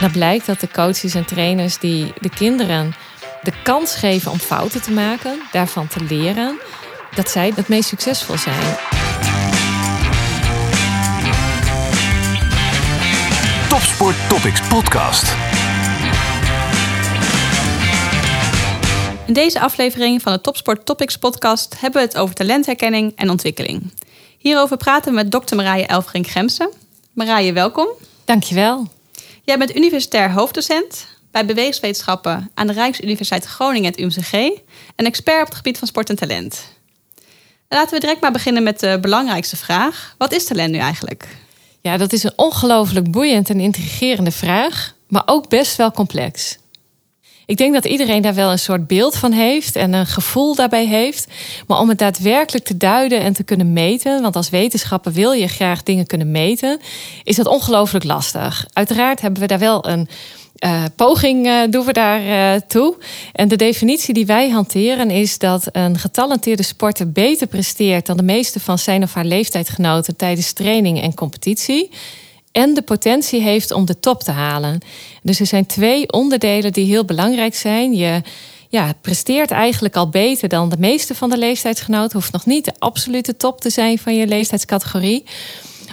Dan blijkt dat de coaches en trainers die de kinderen de kans geven om fouten te maken, daarvan te leren, dat zij het meest succesvol zijn. Topsport Topics Podcast. In deze aflevering van de Topsport Topics podcast hebben we het over talentherkenning en ontwikkeling. Hierover praten we met dokter Marije Elfring-Gemsen. Marije, welkom. Dankjewel. Jij bent universitair hoofddocent bij beweegswetenschappen aan de Rijksuniversiteit Groningen, het UMCG, en expert op het gebied van sport en talent. Laten we direct maar beginnen met de belangrijkste vraag. Wat is talent nu eigenlijk? Ja, dat is een ongelooflijk boeiend en intrigerende vraag, maar ook best wel complex. Ik denk dat iedereen daar wel een soort beeld van heeft en een gevoel daarbij heeft. Maar om het daadwerkelijk te duiden en te kunnen meten, want als wetenschapper wil je graag dingen kunnen meten, is dat ongelooflijk lastig. Uiteraard hebben we daar wel een uh, poging uh, doen we daar uh, toe. En de definitie die wij hanteren is dat een getalenteerde sporter beter presteert dan de meeste van zijn of haar leeftijdgenoten tijdens training en competitie en de potentie heeft om de top te halen. Dus er zijn twee onderdelen die heel belangrijk zijn. Je ja, presteert eigenlijk al beter dan de meeste van de leeftijdsgenoten. Hoeft nog niet de absolute top te zijn van je leeftijdscategorie.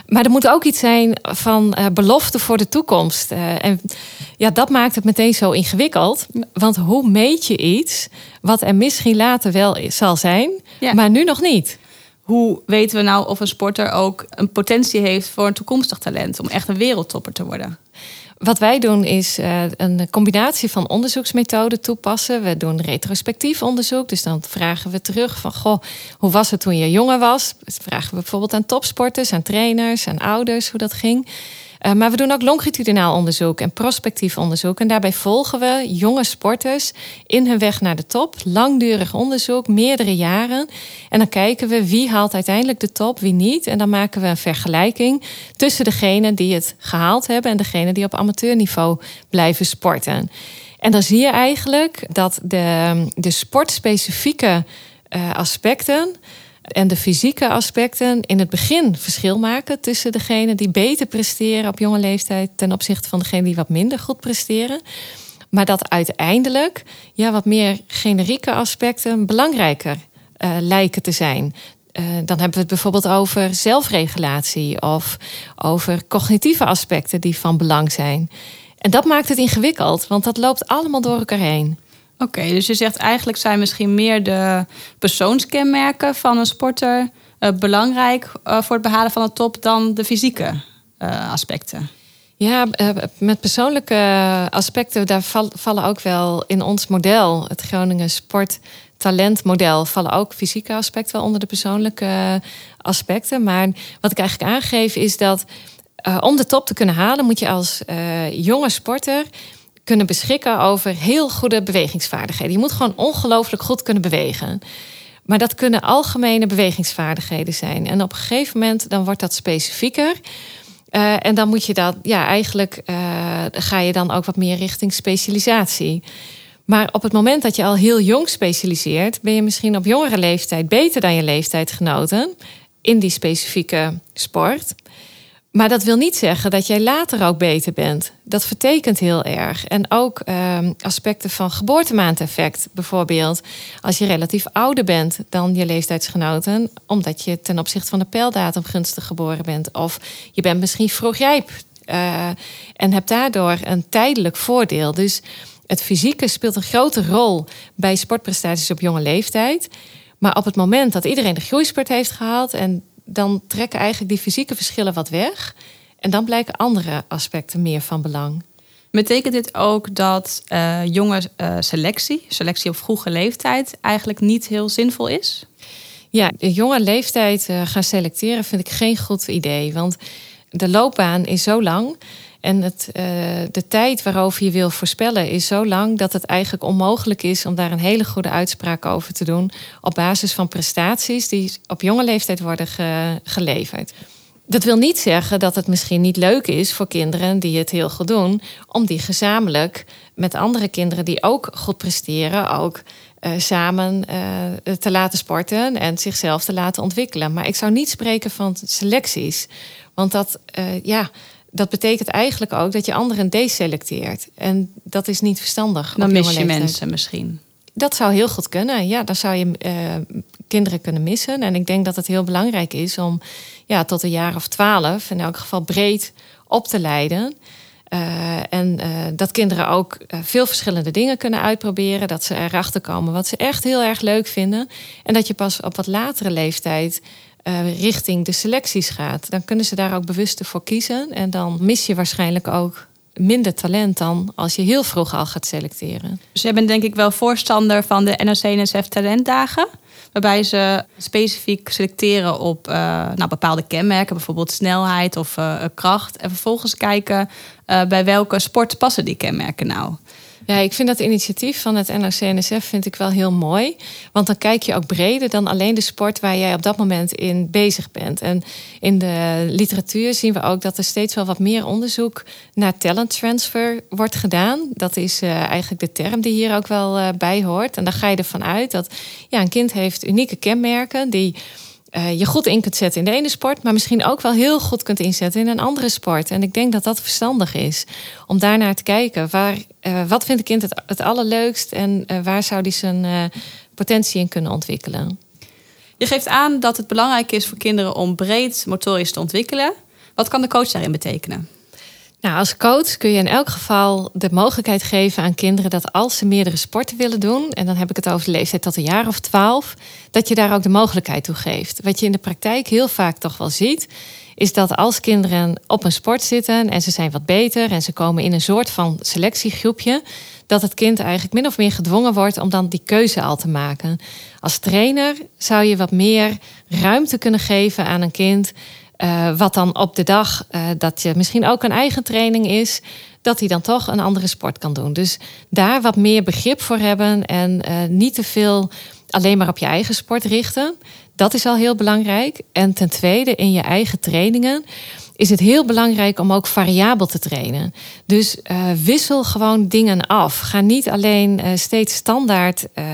Maar er moet ook iets zijn van uh, belofte voor de toekomst. Uh, en ja, dat maakt het meteen zo ingewikkeld. Want hoe meet je iets wat er misschien later wel zal zijn, ja. maar nu nog niet? Hoe weten we nou of een sporter ook een potentie heeft voor een toekomstig talent om echt een wereldtopper te worden? Wat wij doen is uh, een combinatie van onderzoeksmethoden toepassen. We doen retrospectief onderzoek. Dus dan vragen we terug van... Goh, hoe was het toen je jonger was? Dus vragen we bijvoorbeeld aan topsporters, aan trainers, aan ouders... hoe dat ging. Uh, maar we doen ook longitudinaal onderzoek en prospectief onderzoek. En daarbij volgen we jonge sporters in hun weg naar de top. Langdurig onderzoek, meerdere jaren. En dan kijken we wie haalt uiteindelijk de top, wie niet. En dan maken we een vergelijking tussen degenen die het gehaald hebben en degenen die op amateurniveau blijven sporten. En dan zie je eigenlijk dat de, de sportspecifieke uh, aspecten en de fysieke aspecten in het begin verschil maken tussen degene die beter presteren op jonge leeftijd ten opzichte van degene die wat minder goed presteren. Maar dat uiteindelijk ja, wat meer generieke aspecten belangrijker uh, lijken te zijn. Uh, dan hebben we het bijvoorbeeld over zelfregulatie of over cognitieve aspecten die van belang zijn. En dat maakt het ingewikkeld, want dat loopt allemaal door elkaar heen. Oké, dus je zegt eigenlijk zijn misschien meer de persoonskenmerken van een sporter uh, belangrijk uh, voor het behalen van de top dan de fysieke uh, aspecten. Ja, met persoonlijke aspecten, daar vallen ook wel in ons model, het Groningen Sport talentmodel vallen ook fysieke aspecten wel onder de persoonlijke aspecten. Maar wat ik eigenlijk aangeef is dat om de top te kunnen halen, moet je als jonge sporter kunnen beschikken over heel goede bewegingsvaardigheden. Je moet gewoon ongelooflijk goed kunnen bewegen. Maar dat kunnen algemene bewegingsvaardigheden zijn. En op een gegeven moment dan wordt dat specifieker. Uh, en dan moet je dat, ja, eigenlijk uh, ga je dan ook wat meer richting specialisatie. Maar op het moment dat je al heel jong specialiseert, ben je misschien op jongere leeftijd beter dan je leeftijdgenoten in die specifieke sport. Maar dat wil niet zeggen dat jij later ook beter bent. Dat vertekent heel erg. En ook um, aspecten van geboortemaandeffect, bijvoorbeeld. Als je relatief ouder bent dan je leeftijdsgenoten, omdat je ten opzichte van de pijldatum gunstig geboren bent. Of je bent misschien vroegrijp uh, en hebt daardoor een tijdelijk voordeel. Dus het fysieke speelt een grote rol bij sportprestaties op jonge leeftijd. Maar op het moment dat iedereen de groeispurt heeft gehaald en dan trekken eigenlijk die fysieke verschillen wat weg. En dan blijken andere aspecten meer van belang. Betekent dit ook dat uh, jonge uh, selectie, selectie op vroege leeftijd, eigenlijk niet heel zinvol is? Ja, de jonge leeftijd uh, gaan selecteren vind ik geen goed idee. Want de loopbaan is zo lang. En het, uh, de tijd waarover je wil voorspellen is zo lang dat het eigenlijk onmogelijk is om daar een hele goede uitspraak over te doen. op basis van prestaties die op jonge leeftijd worden ge geleverd. Dat wil niet zeggen dat het misschien niet leuk is voor kinderen die het heel goed doen, om die gezamenlijk met andere kinderen die ook goed presteren, ook uh, samen uh, te laten sporten en zichzelf te laten ontwikkelen. Maar ik zou niet spreken van selecties, want dat, ja dat betekent eigenlijk ook dat je anderen deselecteert. En dat is niet verstandig. Dan mis je leeftijd. mensen misschien. Dat zou heel goed kunnen. Ja, dan zou je eh, kinderen kunnen missen. En ik denk dat het heel belangrijk is om ja, tot een jaar of twaalf in elk geval breed op te leiden. Eh, en eh, dat kinderen ook veel verschillende dingen kunnen uitproberen. Dat ze erachter komen wat ze echt heel erg leuk vinden. En dat je pas op wat latere leeftijd eh, richting de selecties gaat. Dan kunnen ze daar ook bewust voor kiezen. En dan mis je waarschijnlijk ook minder talent dan als je heel vroeg al gaat selecteren. Jij bent denk ik wel voorstander van de NOC-NSF talentdagen. Waarbij ze specifiek selecteren op eh, nou, bepaalde kenmerken. Bijvoorbeeld snelheid of eh, kracht. En vervolgens kijken bij welke sport passen die kenmerken nou. Ja, ik vind dat initiatief van het NOC-NSF vind ik wel heel mooi. Want dan kijk je ook breder dan alleen de sport waar jij op dat moment in bezig bent. En in de literatuur zien we ook dat er steeds wel wat meer onderzoek naar talent transfer wordt gedaan. Dat is eh, eigenlijk de term die hier ook wel eh, bij hoort. En dan ga je ervan uit dat ja, een kind heeft unieke kenmerken die eh, je goed in kunt zetten in de ene sport, maar misschien ook wel heel goed kunt inzetten in een andere sport. En ik denk dat dat verstandig is om daarnaar te kijken. Waar, eh, wat vindt een kind het, het allerleukst en eh, waar zou die zijn potentie in kunnen ontwikkelen? Je geeft aan dat het belangrijk is voor kinderen om breed motorisch te ontwikkelen. Wat kan de coach daarin betekenen? Nou, als coach kun je in elk geval de mogelijkheid geven aan kinderen dat als ze meerdere sporten willen doen, en dan heb ik het over de leeftijd tot een jaar of twaalf, dat je daar ook de mogelijkheid toe geeft. Wat je in de praktijk heel vaak toch wel ziet, is dat als kinderen op een sport zitten en ze zijn wat beter en ze komen in een soort van selectiegroepje, dat het kind eigenlijk min of meer gedwongen wordt om dan die keuze al te maken. Als trainer zou je wat meer ruimte kunnen geven aan een kind. Uh, wat dan op de dag uh, dat je misschien ook een eigen training is, dat hij dan toch een andere sport kan doen. Dus daar wat meer begrip voor hebben en uh, niet te veel alleen maar op je eigen sport richten. Dat is al heel belangrijk. En ten tweede, in je eigen trainingen is het heel belangrijk om ook variabel te trainen. Dus uh, wissel gewoon dingen af. Ga niet alleen uh, steeds standaard uh,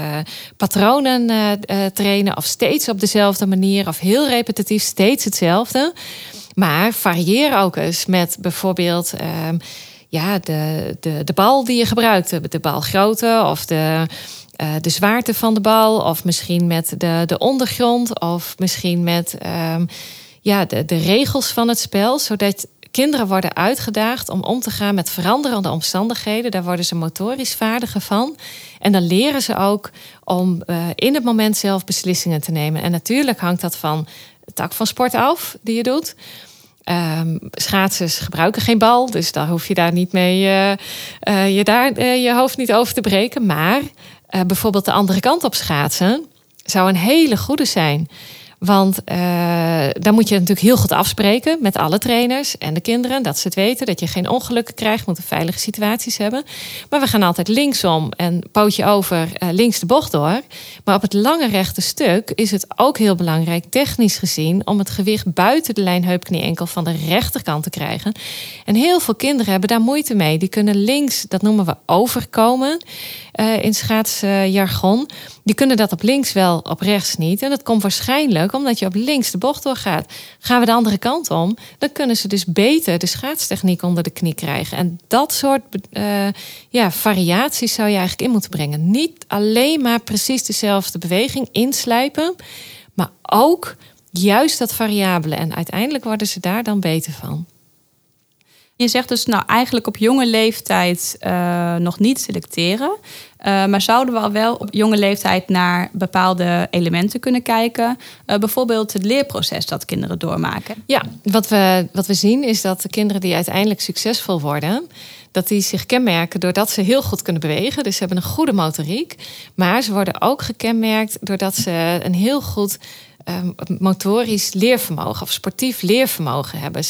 patronen trainen of steeds op dezelfde manier of heel repetitief steeds hetzelfde. Maar varieer ook eens met bijvoorbeeld ehm, ja, de, de, de bal die je gebruikt, de balgrootte of de. De zwaarte van de bal, of misschien met de, de ondergrond, of misschien met um, ja, de, regels van het spel, zodat kinderen worden uitgedaagd om om te gaan met veranderende omstandigheden. Daar worden ze motorisch vaardiger van. En dan leren ze ook om uh, in het moment zelf beslissingen te nemen. En natuurlijk hangt dat van het tak van sport af die je doet. Um, schaatsers gebruiken geen bal, dus daar hoef je daar niet mee uh, uh, je, daar, je hoofd niet over te breken. Maar bijvoorbeeld de andere kant op schaatsen zou een hele goede zijn. Want uh, dan moet je natuurlijk heel goed afspreken met alle trainers en de kinderen. Dat ze het weten, dat je geen ongelukken krijgt, moet veilige situaties hebben. Maar we gaan altijd linksom en pootje over uh, links de bocht door. Maar op het lange rechte stuk is het ook heel belangrijk, technisch gezien, om het gewicht buiten de lijn heup, knie, enkel van de rechterkant te krijgen. En heel veel kinderen hebben daar moeite mee. Die kunnen links, dat noemen we overkomen uh, in schaatsjargon. Die kunnen dat op links wel, op rechts niet. En dat komt waarschijnlijk omdat je op links de bocht doorgaat. Gaan we de andere kant om, dan kunnen ze dus beter de schaatstechniek onder de knie krijgen. En dat soort uh, ja, variaties zou je eigenlijk in moeten brengen. Niet alleen maar precies dezelfde beweging inslijpen, maar ook juist dat variabele. En uiteindelijk worden ze daar dan beter van. Je zegt dus nou eigenlijk op jonge leeftijd uh, nog niet selecteren. Uh, maar zouden we al wel op jonge leeftijd naar bepaalde elementen kunnen kijken? Uh, bijvoorbeeld het leerproces dat kinderen doormaken. Ja, wat we, wat we zien is dat de kinderen die uiteindelijk succesvol worden, dat die zich kenmerken doordat ze heel goed kunnen bewegen. Dus ze hebben een goede motoriek. Maar ze worden ook gekenmerkt doordat ze een heel goed um, motorisch leervermogen of sportief leervermogen hebben.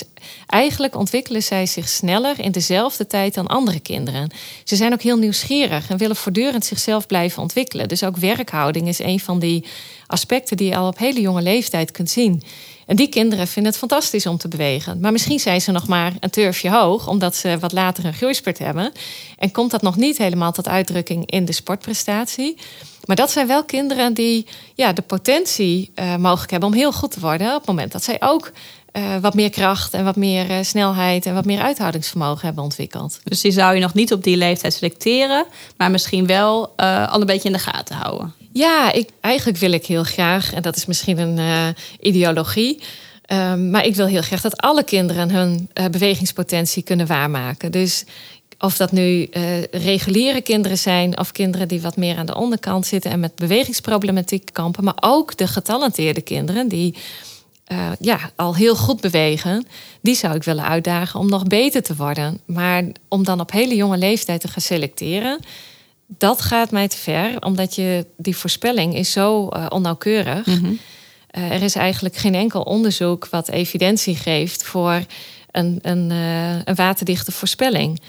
Eigenlijk ontwikkelen zij zich sneller in dezelfde tijd dan andere kinderen. Ze zijn ook heel nieuwsgierig en willen voortdurend zichzelf blijven ontwikkelen. Dus ook werkhouding is een van die aspecten die je al op hele jonge leeftijd kunt zien. En die kinderen vinden het fantastisch om te bewegen. Maar misschien zijn ze nog maar een turfje hoog, omdat ze wat later een groeispurt hebben. En komt dat nog niet helemaal tot uitdrukking in de sportprestatie. Maar dat zijn wel kinderen die ja, de potentie uh, mogelijk hebben om heel goed te worden. op het moment dat zij ook eh, wat meer kracht en wat meer eh, snelheid en wat meer uithoudingsvermogen hebben ontwikkeld. Dus die zou je nog niet op die leeftijd selecteren, maar misschien wel al een beetje in de gaten houden. Ja, ik, eigenlijk wil ik heel graag, en dat is misschien een ideologie. Ehm, maar ik wil heel graag dat alle kinderen hun bewegingspotentie kunnen waarmaken. Dus of dat nu uh, reguliere kinderen zijn of kinderen die wat meer aan de onderkant zitten en met bewegingsproblematiek kampen, maar ook de getalenteerde kinderen die ja, al heel goed bewegen, die zou ik willen uitdagen om nog beter te worden. Maar om dan op hele jonge leeftijd te gaan selecteren, dat gaat mij te ver, omdat je die voorspelling is zo uh, onnauwkeurig. Mm er is eigenlijk geen enkel onderzoek wat evidentie geeft voor een, een, een waterdichte voorspelling.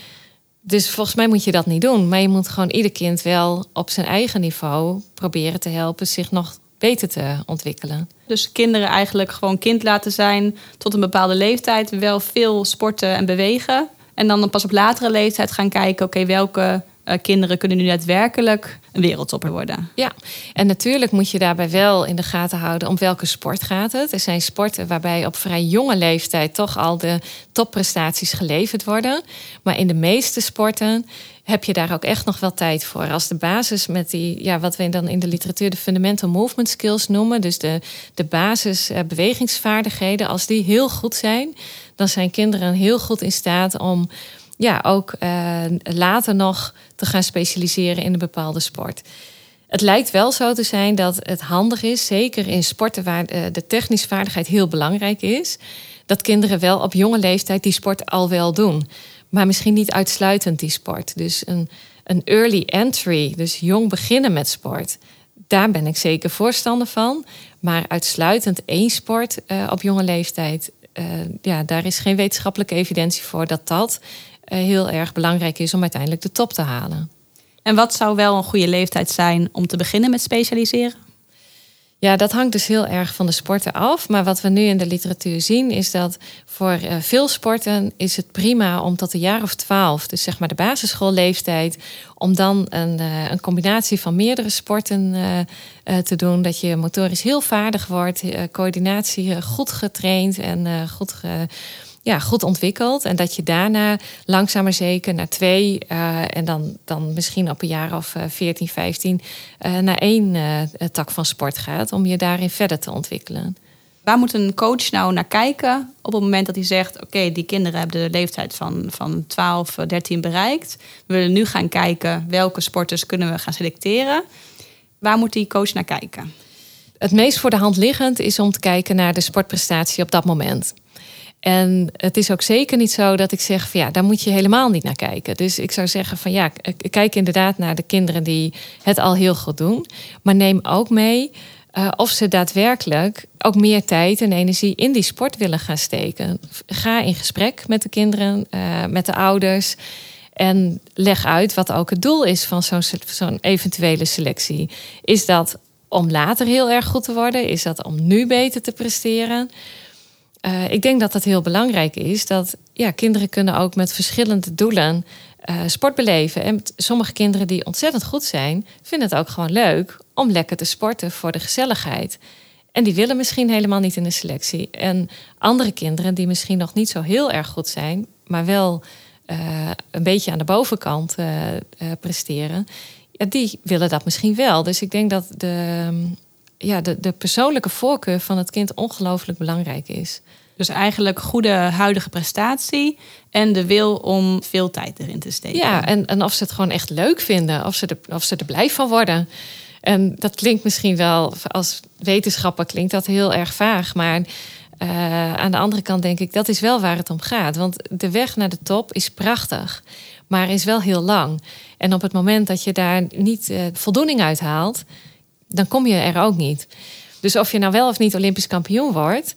Dus volgens mij moet je dat niet doen. Maar je moet gewoon ieder kind wel op zijn eigen niveau proberen te helpen zich nog beter te ontwikkelen. Dus kinderen eigenlijk gewoon kind laten zijn tot een bepaalde leeftijd, wel veel sporten en bewegen. En dan pas op latere leeftijd gaan kijken, oké, welke uh, kinderen kunnen nu daadwerkelijk een wereldtopper worden. Ja, en natuurlijk moet je daarbij wel in de gaten houden om welke sport gaat het. Er zijn sporten waarbij op vrij jonge leeftijd toch al de topprestaties geleverd worden. Maar in de meeste sporten heb je daar ook echt nog wel tijd voor. Als de basis met die, ja, wat we dan in de literatuur de fundamental movement skills noemen, dus de, de basis uh, bewegingsvaardigheden, als die heel goed zijn, dan zijn kinderen heel goed in staat om ja, ook uh, later nog te gaan specialiseren in een bepaalde sport. Het lijkt wel zo te zijn dat het handig is, zeker in sporten waar uh, de technische vaardigheid heel belangrijk is, dat kinderen wel op jonge leeftijd die sport al wel doen. Maar misschien niet uitsluitend die sport. Dus een, een early entry, dus jong beginnen met sport. Daar ben ik zeker voorstander van. Maar uitsluitend één sport uh, op jonge leeftijd, ja, daar is geen wetenschappelijke evidentie voor dat dat eh, heel erg belangrijk is om uiteindelijk de top te halen. En wat zou wel een goede leeftijd zijn om te beginnen met specialiseren? Ja, dat hangt dus heel erg van de sporten af. Maar wat we nu in de literatuur zien, is dat voor uh, veel sporten is het prima om tot een jaar of twaalf, dus zeg maar de basisschoolleeftijd, om dan een, uh, een combinatie van meerdere sporten uh, te doen. Dat je motorisch heel vaardig wordt, coördinatie goed getraind en goed ge ja, goed ontwikkeld. En dat je daarna langzaam maar zeker naar twee uh, en dan, dan misschien op een jaar of uh, 14, 15 uh, naar één uh, tak van sport gaat om je daarin verder te ontwikkelen. Waar moet een coach nou naar kijken op het moment dat hij zegt: Oké, die kinderen hebben de leeftijd van, van 12, 13 bereikt. We willen nu gaan kijken welke sporters kunnen we gaan selecteren. Waar moet die coach naar kijken? Het meest voor de hand liggend is om te kijken naar de sportprestatie op dat moment. En het is ook zeker niet zo dat ik zeg van ja, daar moet je helemaal niet naar kijken. Dus ik zou zeggen van ja, kijk inderdaad naar de kinderen die het al heel goed doen. Maar neem ook mee uh, of ze daadwerkelijk ook meer tijd en energie in die sport willen gaan steken. Ga in gesprek met de kinderen, uh, met de ouders. En leg uit wat ook het doel is van zo'n zo'n eventuele selectie. Is dat om later heel erg goed te worden? Is dat om nu beter te presteren? Uh, ik denk dat dat heel belangrijk is. Dat ja, kinderen kunnen ook met verschillende doelen uh, sport beleven. En sommige kinderen die ontzettend goed zijn, vinden het ook gewoon leuk om lekker te sporten voor de gezelligheid. En die willen misschien helemaal niet in de selectie. En andere kinderen die misschien nog niet zo heel erg goed zijn, maar wel uh, een beetje aan de bovenkant presteren, ja, die willen dat misschien wel. Dus ik denk dat de ja, de, de persoonlijke voorkeur van het kind ongelooflijk belangrijk is. Dus eigenlijk goede huidige prestatie en de wil om veel tijd erin te steken. Ja, en, en of ze het gewoon echt leuk vinden, of ze, er, of ze er blij van worden. En dat klinkt misschien wel, als wetenschapper klinkt dat heel erg vaag. Maar uh, aan de andere kant denk ik, dat is wel waar het om gaat. Want de weg naar de top is prachtig, maar is wel heel lang. En op het moment dat je daar niet uh, voldoening uit haalt, dan kom je er ook niet. Dus of je nou wel of niet Olympisch kampioen wordt,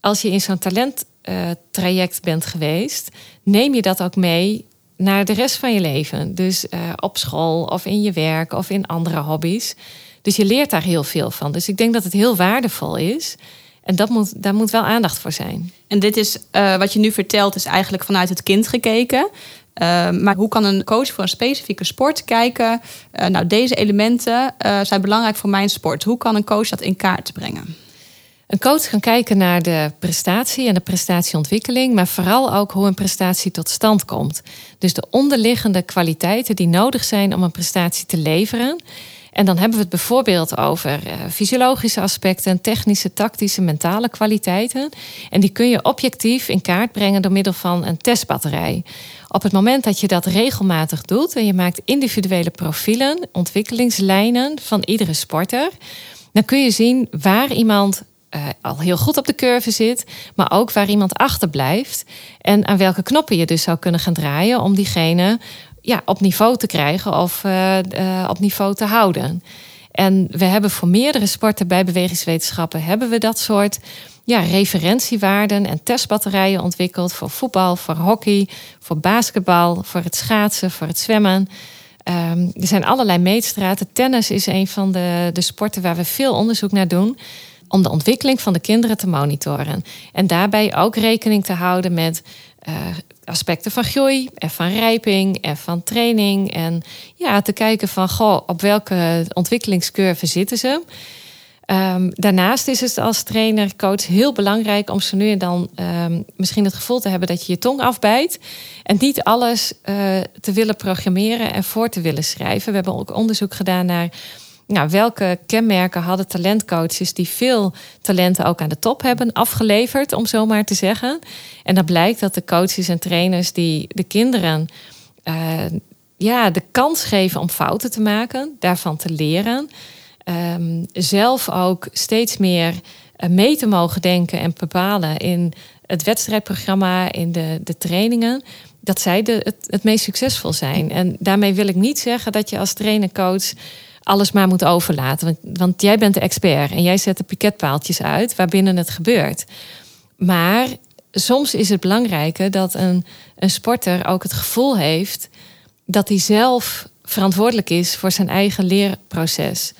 als je in zo'n talenttraject uh, bent geweest, neem je dat ook mee naar de rest van je leven. Dus uh, op school of in je werk of in andere hobby's. Dus je leert daar heel veel van. Dus ik denk dat het heel waardevol is. En dat moet, daar moet wel aandacht voor zijn. En dit is uh, wat je nu vertelt, is eigenlijk vanuit het kind gekeken. Uh, maar hoe kan een coach voor een specifieke sport kijken? Uh, nou, deze elementen uh, zijn belangrijk voor mijn sport. Hoe kan een coach dat in kaart brengen? Een coach kan kijken naar de prestatie en de prestatieontwikkeling, maar vooral ook hoe een prestatie tot stand komt. Dus de onderliggende kwaliteiten die nodig zijn om een prestatie te leveren. En dan hebben we het bijvoorbeeld over uh, fysiologische aspecten, technische, tactische, mentale kwaliteiten. En die kun je objectief in kaart brengen door middel van een testbatterij. Op het moment dat je dat regelmatig doet en je maakt individuele profielen, ontwikkelingslijnen van iedere sporter, dan kun je zien waar iemand uh, al heel goed op de curve zit, maar ook waar iemand achterblijft en aan welke knoppen je dus zou kunnen gaan draaien om diegene ja, op niveau te krijgen of uh, uh, op niveau te houden. En we hebben voor meerdere sporten bij bewegingswetenschappen hebben we dat soort ja, referentiewaarden en testbatterijen ontwikkeld voor voetbal, voor hockey, voor basketbal, voor het schaatsen, voor het zwemmen. Um, er zijn allerlei meetstraten. Tennis is een van de, de sporten waar we veel onderzoek naar doen om de ontwikkeling van de kinderen te monitoren. En daarbij ook rekening te houden met uh, aspecten van groei en van rijping en van training. En ja, te kijken van goh, op welke ontwikkelingscurve zitten ze. Um, daarnaast is het als trainer, coach heel belangrijk om zo nu en dan um, misschien het gevoel te hebben dat je je tong afbijt. En niet alles uh, te willen programmeren en voor te willen schrijven. We hebben ook onderzoek gedaan naar nou, welke kenmerken hadden talentcoaches die veel talenten ook aan de top hebben afgeleverd, om zo maar te zeggen. En dan blijkt dat de coaches en trainers die de kinderen uh, ja, de kans geven om fouten te maken, daarvan te leren. Um, zelf ook steeds meer uh, mee te mogen denken en bepalen in het wedstrijdprogramma, in de, de trainingen. Dat zij de, het, het meest succesvol zijn. En daarmee wil ik niet zeggen dat je als trainer-coach alles maar moet overlaten. Want, want jij bent de expert en jij zet de piketpaaltjes uit waarbinnen het gebeurt. Maar soms is het belangrijker dat een, een sporter ook het gevoel heeft dat hij zelf verantwoordelijk is voor zijn eigen leerproces.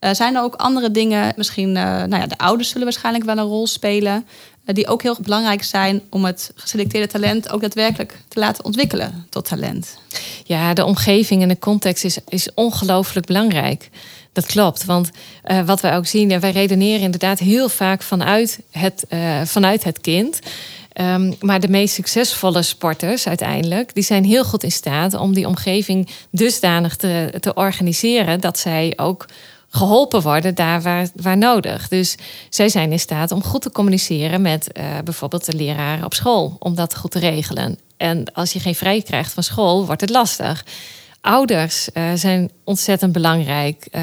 Uh, zijn er ook andere dingen, misschien, uh, nou ja, de ouders zullen waarschijnlijk wel een rol spelen, die ook heel belangrijk zijn om het geselecteerde talent ook daadwerkelijk te laten ontwikkelen tot talent? Ja, de omgeving en de context is, is ongelooflijk belangrijk. Dat klopt, want wat wij ook zien, en wij redeneren inderdaad heel vaak vanuit het, vanuit het kind. Um, maar de meest succesvolle sporters uiteindelijk, die zijn heel goed in staat om die omgeving dusdanig te, te organiseren dat zij ook geholpen worden daar waar, waar nodig. Dus zij zijn in staat om goed te communiceren met uh, bijvoorbeeld de leraar op school, om dat goed te regelen. En als je geen vrij krijgt van school, wordt het lastig. Ouders uh, zijn ontzettend belangrijk uh,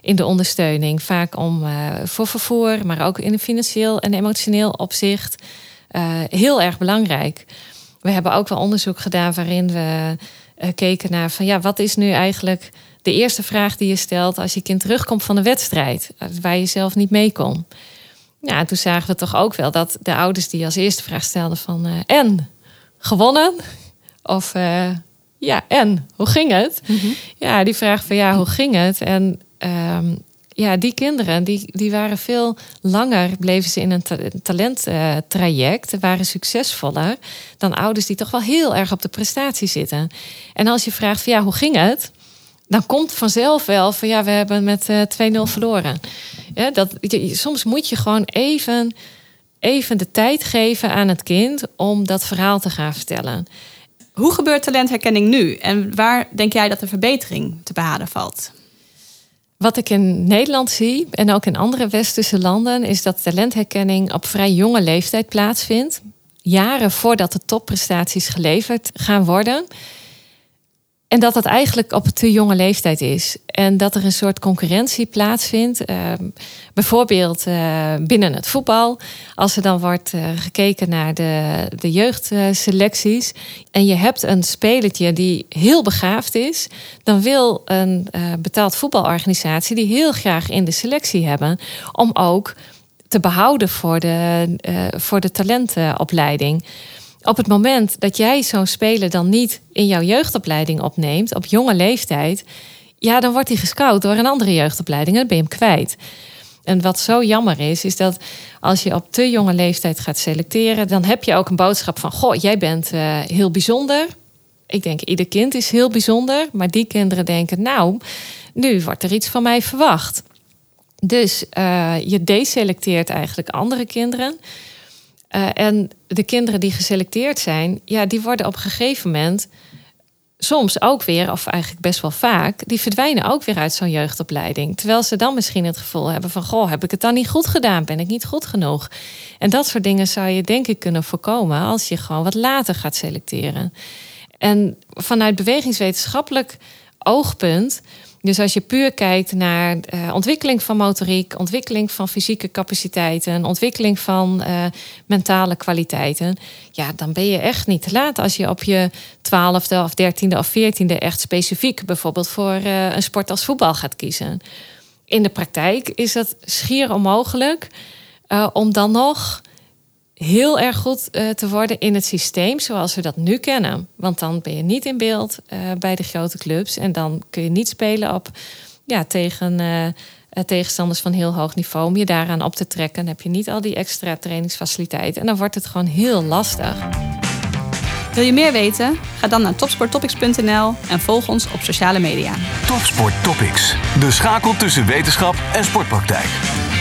in de ondersteuning. Vaak om voor vervoer, maar ook in een financieel en emotioneel opzicht. heel erg belangrijk. We hebben ook wel onderzoek gedaan waarin we keken naar van ja, wat is nu eigenlijk de eerste vraag die je stelt als je kind terugkomt van een wedstrijd, eh, waar je zelf niet mee kon. Ja, toen zagen we toch ook wel dat de ouders die als eerste vraag stelden van uh, en gewonnen? Of uh, ja, en hoe ging het? Mm -hmm. Ja, die vraag van ja, hoe ging het? En um, ja, die kinderen die, die waren veel langer, bleven ze in een ta talenttraject, uh, waren succesvoller dan ouders die toch wel heel erg op de prestatie zitten. En als je vraagt van ja, hoe ging het? Dan komt vanzelf wel van ja, we hebben met uh, eh, 2-0 verloren. Ja, dat, je, soms moet je gewoon even, even de tijd geven aan het kind om dat verhaal te gaan vertellen. Hoe gebeurt talentherkenning nu en waar denk jij dat de verbetering te behalen valt? Wat ik in Nederland zie en ook in andere westerse landen, is dat talentherkenning op vrij jonge leeftijd plaatsvindt. Jaren voordat de topprestaties geleverd gaan worden. En dat dat eigenlijk op te jonge leeftijd is. En dat er een soort concurrentie plaatsvindt. Uh, bijvoorbeeld uh, binnen het voetbal. Als er dan wordt uh, gekeken naar de, de jeugdselecties. en je hebt een spelertje die heel begaafd is. dan wil een betaald voetbalorganisatie die heel graag in de selectie hebben. om ook te behouden voor de, voor de talentenopleiding op het moment dat jij zo'n speler dan niet in jouw jeugdopleiding opneemt, op jonge leeftijd, ja, dan wordt hij gescout door een andere jeugdopleiding en ben je hem kwijt. En wat zo jammer is, is dat als je op te jonge leeftijd gaat selecteren, dan heb je ook een boodschap van: Goh, jij bent uh, heel bijzonder. Ik denk, ieder kind is heel bijzonder, maar die kinderen denken: Nou, nu wordt er iets van mij verwacht. Dus uh, je deselecteert eigenlijk andere kinderen. Uh, en de kinderen die geselecteerd zijn, ja, die worden op een gegeven moment soms ook weer, of eigenlijk best wel vaak, die verdwijnen ook weer uit zo'n jeugdopleiding. Terwijl ze dan misschien het gevoel hebben van, goh, heb ik het dan niet goed gedaan? Ben ik niet goed genoeg? En dat soort dingen zou je denk ik kunnen voorkomen als je gewoon wat later gaat selecteren. En vanuit bewegingswetenschappelijk oogpunt dus als je puur kijkt naar uh, ontwikkeling van motoriek, ontwikkeling van fysieke capaciteiten, ontwikkeling van uh, mentale kwaliteiten, ja, dan ben je echt niet te laat als je op je twaalfde of dertiende of veertiende echt specifiek bijvoorbeeld voor uh, een sport als voetbal gaat kiezen. In de praktijk is dat schier onmogelijk om dan nog heel erg goed uh, te worden in het systeem zoals we dat nu kennen. Want dan ben je niet in beeld uh, bij de grote clubs en dan kun je niet spelen op, ja, tegen uh, tegenstanders van heel hoog niveau. Om je daaraan op te trekken, dan heb je niet al die extra trainingsfaciliteiten en dan wordt het gewoon heel lastig. Wil je meer weten? Ga dan naar topsporttopics.nl en volg ons op sociale media. Topsport Topics, de schakel tussen wetenschap en sportpraktijk.